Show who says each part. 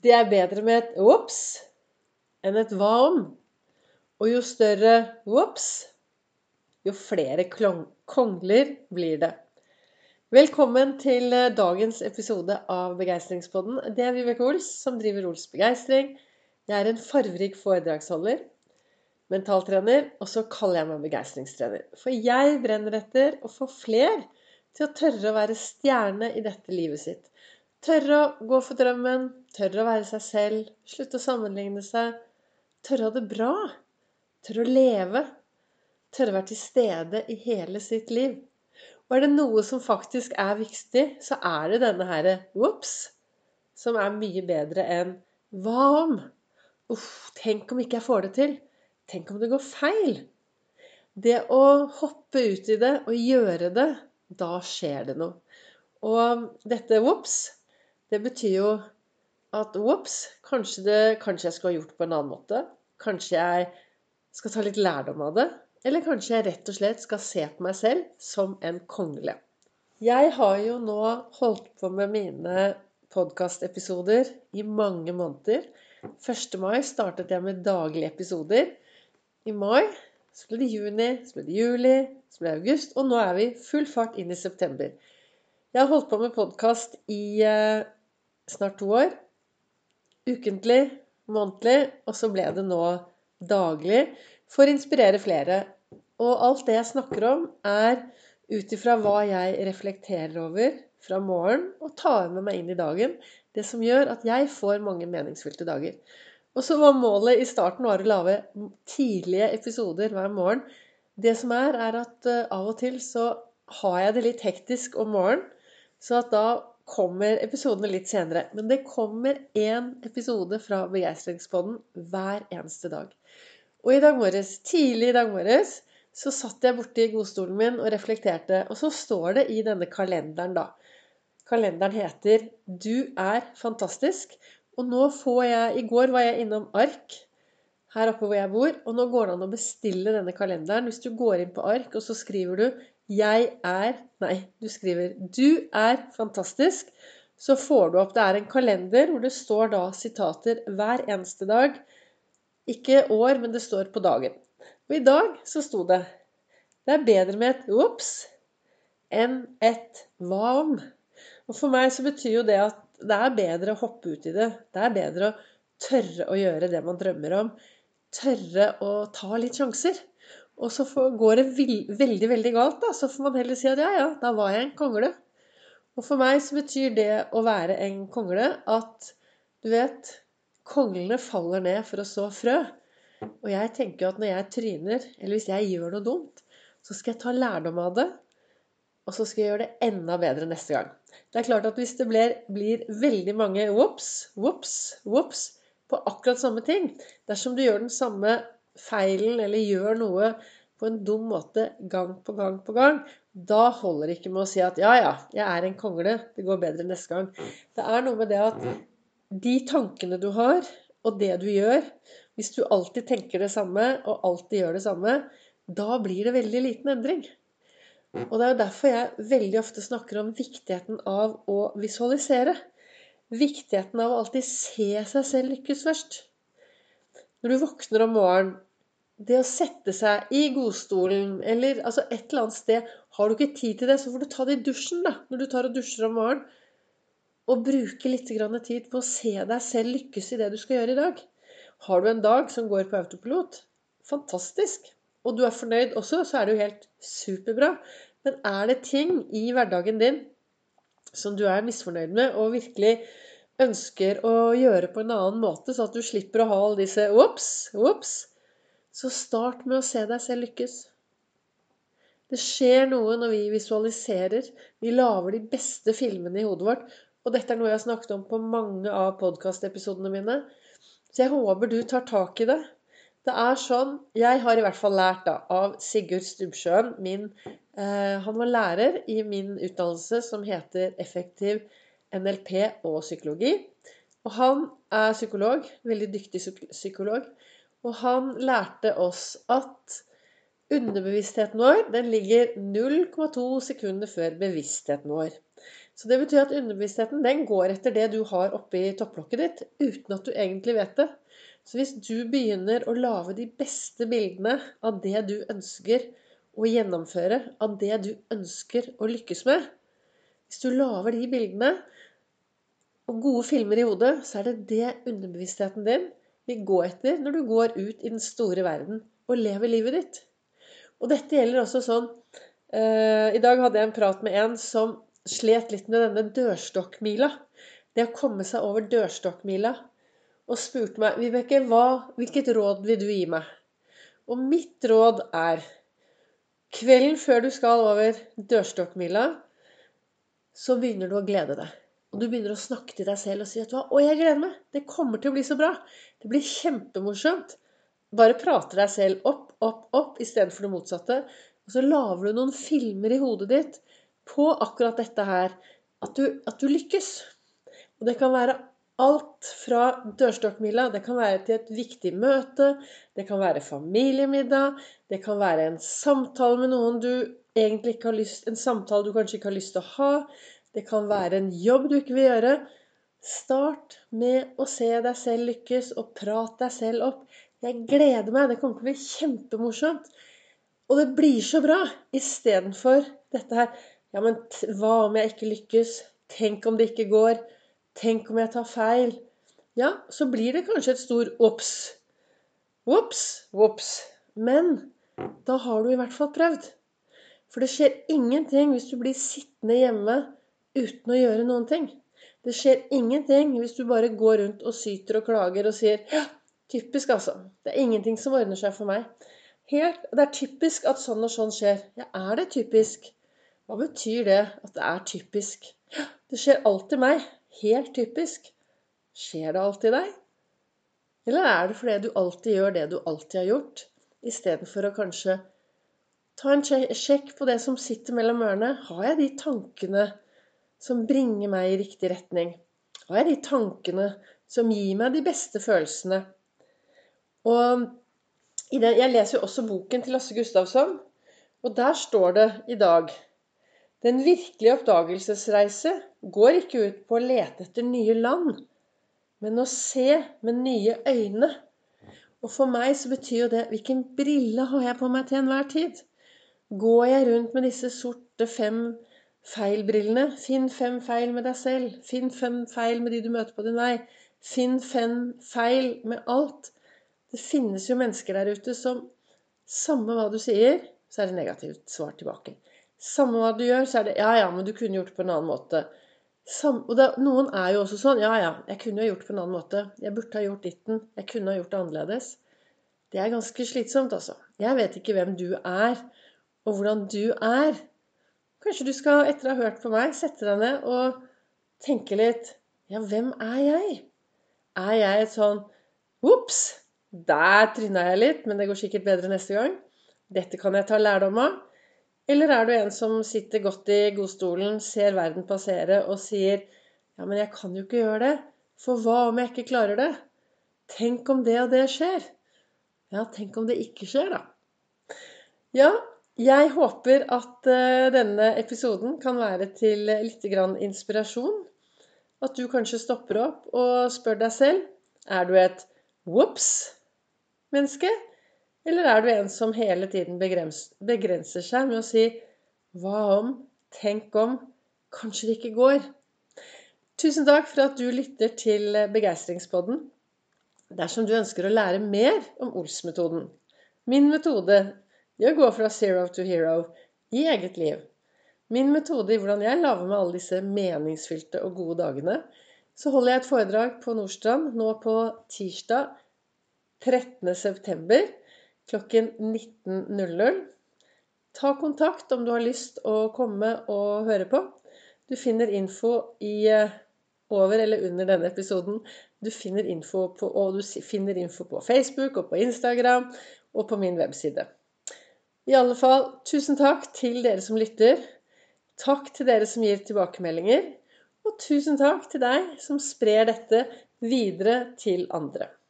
Speaker 1: Det er bedre med et ops enn et hva om. Og jo større ops, jo flere kongler blir det. Velkommen til eh, dagens episode av Begeistringspodden. Det er Vibeke Ols som driver Ols Begeistring. Jeg er en farverik foredragsholder, mentaltrener, og så kaller jeg meg begeistringstrener. For jeg brenner etter å få fler til å tørre å være stjerne i dette livet sitt. Tørre å gå for drømmen, tørre å være seg selv, slutte å sammenligne seg. Tørre å ha det bra. Tørre å leve. Tørre å være til stede i hele sitt liv. Og er det noe som faktisk er viktig, så er det denne herre ops, som er mye bedre enn hva om? Uff, tenk om ikke jeg får det til. Tenk om det går feil. Det å hoppe ut i det og gjøre det, da skjer det noe. Og dette ops, det betyr jo at ops, kanskje, kanskje jeg skulle ha gjort på en annen måte. Kanskje jeg skal ta litt lærdom av det. Eller kanskje jeg rett og slett skal se på meg selv som en kongle. Jeg har jo nå holdt på med mine podkastepisoder i mange måneder. 1. mai startet jeg med daglige episoder. I mai så ble det juni, så ble det juli, så ble det august, og nå er vi full fart inn i september. Jeg har holdt på med podkast i eh, snart to år. Ukentlig, månedlig, og så ble det nå daglig for å inspirere flere. Og alt det jeg snakker om, er ut ifra hva jeg reflekterer over fra morgen og tar med meg inn i dagen. Det som gjør at jeg får mange meningsfylte dager. Og så var målet i starten å lage tidlige episoder hver morgen. Det som er, er at uh, av og til så har jeg det litt hektisk om morgenen. Så at da kommer episodene litt senere. Men det kommer én episode fra Begeistringspodden hver eneste dag. Og i dag morges, tidlig i dag morges så satt jeg borti godstolen min og reflekterte. Og så står det i denne kalenderen, da. Kalenderen heter 'Du er fantastisk'. Og nå får jeg I går var jeg innom Ark her oppe hvor jeg bor. Og nå går det an å bestille denne kalenderen. Hvis du går inn på Ark, og så skriver du 'Jeg er' Nei, du skriver 'Du er fantastisk'. Så får du opp Det er en kalender hvor det står da sitater hver eneste dag. Ikke år, men det står på dagen. Og i dag så sto det 'Det er bedre med et ops enn et hva om'. Og for meg så betyr jo det at det er bedre å hoppe ut i det. Det er bedre å tørre å gjøre det man drømmer om tørre å ta litt sjanser. Og så går det veldig, veldig galt, da. Så får man heller si at ja, ja, da var jeg en kongle. Og for meg så betyr det å være en kongle at du vet Konglene faller ned for å så frø. Og jeg tenker at når jeg tryner, eller hvis jeg gjør noe dumt, så skal jeg ta lærdom av det. Og så skal jeg gjøre det enda bedre neste gang. Det er klart at hvis det blir, blir veldig mange whoops, whoops, whoops, på akkurat samme ting. Dersom du gjør den samme feilen eller gjør noe på en dum måte gang på gang på gang, da holder det ikke med å si at ja, ja, jeg er en kongle, det går bedre neste gang. Det er noe med det at de tankene du har, og det du gjør Hvis du alltid tenker det samme og alltid gjør det samme, da blir det veldig liten endring. Og det er jo derfor jeg veldig ofte snakker om viktigheten av å visualisere viktigheten av å alltid se seg selv lykkes først. Når du våkner om morgenen, det å sette seg i godstolen eller altså et eller annet sted Har du ikke tid til det, så får du ta det i dusjen da, når du tar og dusjer om morgenen. Og bruke litt tid på å se deg selv lykkes i det du skal gjøre i dag. Har du en dag som går på autopilot, fantastisk. Og du er fornøyd også, så er det jo helt superbra. Men er det ting i hverdagen din som du er misfornøyd med, og virkelig ønsker å gjøre på en annen måte, så at du slipper å ha alle disse ops, ops, så start med å se deg selv lykkes. Det skjer noe når vi visualiserer. Vi lager de beste filmene i hodet vårt. Og dette er noe jeg har snakket om på mange av podkastepisodene mine. Så jeg håper du tar tak i det. Det er sånn Jeg har i hvert fall lært da, av Sigurd Stubbsjøen, min Eh, han var lærer i min utdannelse som heter Effektiv NLP og psykologi. Og han er psykolog, veldig dyktig psykolog. Og han lærte oss at underbevisstheten vår den ligger 0,2 sekunder før bevisstheten vår. Så det betyr at underbevisstheten den går etter det du har oppi topplokket ditt, uten at du egentlig vet det. Så hvis du begynner å lage de beste bildene av det du ønsker å gjennomføre, av det du ønsker å lykkes med Hvis du lager de bildene og gode filmer i hodet, så er det det underbevisstheten din vil gå etter når du går ut i den store verden og lever livet ditt. Og dette gjelder også sånn uh, I dag hadde jeg en prat med en som slet litt med denne dørstokkmila. Det å komme seg over dørstokkmila. Og spurte meg Vibeke, hvilket råd vil du gi meg? Og mitt råd er Kvelden før du skal over dørstokkmila, så begynner du å glede deg. Og du begynner å snakke til deg selv og si at 'Å, jeg gleder meg. Det kommer til å bli så bra. Det blir kjempemorsomt.' Bare prater deg selv opp, opp, opp istedenfor det motsatte. Og så lager du noen filmer i hodet ditt på akkurat dette her. At du, at du lykkes. Og det kan være alt fra dørstokkmila. Det kan være til et viktig møte. Det kan være familiemiddag. Det kan være en samtale med noen du egentlig ikke har lyst En samtale du kanskje ikke har lyst til å ha. Det kan være en jobb du ikke vil gjøre. Start med å se deg selv lykkes, og prat deg selv opp. Jeg gleder meg. Det kommer til å bli kjempemorsomt. Og det blir så bra. Istedenfor dette her Ja, men hva om jeg ikke lykkes? Tenk om det ikke går? Tenk om jeg tar feil? Ja, så blir det kanskje et stor ops. Ops, ops. Men da har du i hvert fall prøvd. For det skjer ingenting hvis du blir sittende hjemme uten å gjøre noen ting. Det skjer ingenting hvis du bare går rundt og syter og klager og sier ja, typisk, altså. Det er ingenting som ordner seg for meg. Helt, det er typisk at sånn og sånn skjer. Ja, er det typisk? Hva betyr det at det er typisk? Ja, det skjer alltid meg. Helt typisk. Skjer det alltid deg? Eller er det fordi du alltid gjør det du alltid har gjort, istedenfor å kanskje ta en sjekk på det som sitter mellom ørene? Har jeg de tankene som bringer meg i riktig retning? Hva er de tankene som gir meg de beste følelsene? Og det, Jeg leser jo også boken til Lasse Gustavsson, og der står det i dag Den virkelige oppdagelsesreise går ikke ut på å lete etter nye land, men å se med nye øyne. Og for meg så betyr jo det Hvilken brille har jeg på meg til enhver tid? Går jeg rundt med disse sorte fem feilbrillene. Finn fem feil med deg selv. Finn fem feil med de du møter på din vei. Finn fem feil med alt. Det finnes jo mennesker der ute som Samme hva du sier, så er det negativt svar tilbake. Samme hva du gjør, så er det 'Ja, ja, men du kunne gjort det på en annen måte'. Sam, og da, Noen er jo også sånn 'Ja, ja, jeg kunne ha gjort det på en annen måte'. 'Jeg burde ha gjort ditten'. 'Jeg kunne ha gjort det annerledes'. Det er ganske slitsomt, altså. Jeg vet ikke hvem du er, og hvordan du er. Kanskje du skal, etter å ha hørt på meg, sette deg ned og tenke litt Ja, hvem er jeg? Er jeg et sånn Ops! Der tryna jeg litt, men det går sikkert bedre neste gang. Dette kan jeg ta lærdom av. Eller er du en som sitter godt i godstolen, ser verden passere og sier Ja, men jeg kan jo ikke gjøre det. For hva om jeg ikke klarer det? Tenk om det og det skjer? Ja, tenk om det ikke skjer, da. Ja, jeg håper at eh, denne episoden kan være til litt inspirasjon. At du kanskje stopper opp og spør deg selv er du et whoops-menneske, eller er du en som hele tiden begrenser seg med å si hva om, tenk om, kanskje det ikke går? Tusen takk for at du lytter til Begeistringspodden. Dersom du ønsker å lære mer om Ols-metoden, min metode i å gå fra zero to hero i eget liv. Min metode i hvordan jeg lager meg alle disse meningsfylte og gode dagene. Så holder jeg et foredrag på Nordstrand nå på tirsdag 13.9. klokken 19.00. Ta kontakt om du har lyst å komme og høre på. Du finner info i eh, over eller under denne episoden. Du finner info på, og du finner info på Facebook og på Instagram og på min webside. I alle fall, tusen takk til dere som lytter. Takk til dere som gir tilbakemeldinger. Og tusen takk til deg som sprer dette videre til andre.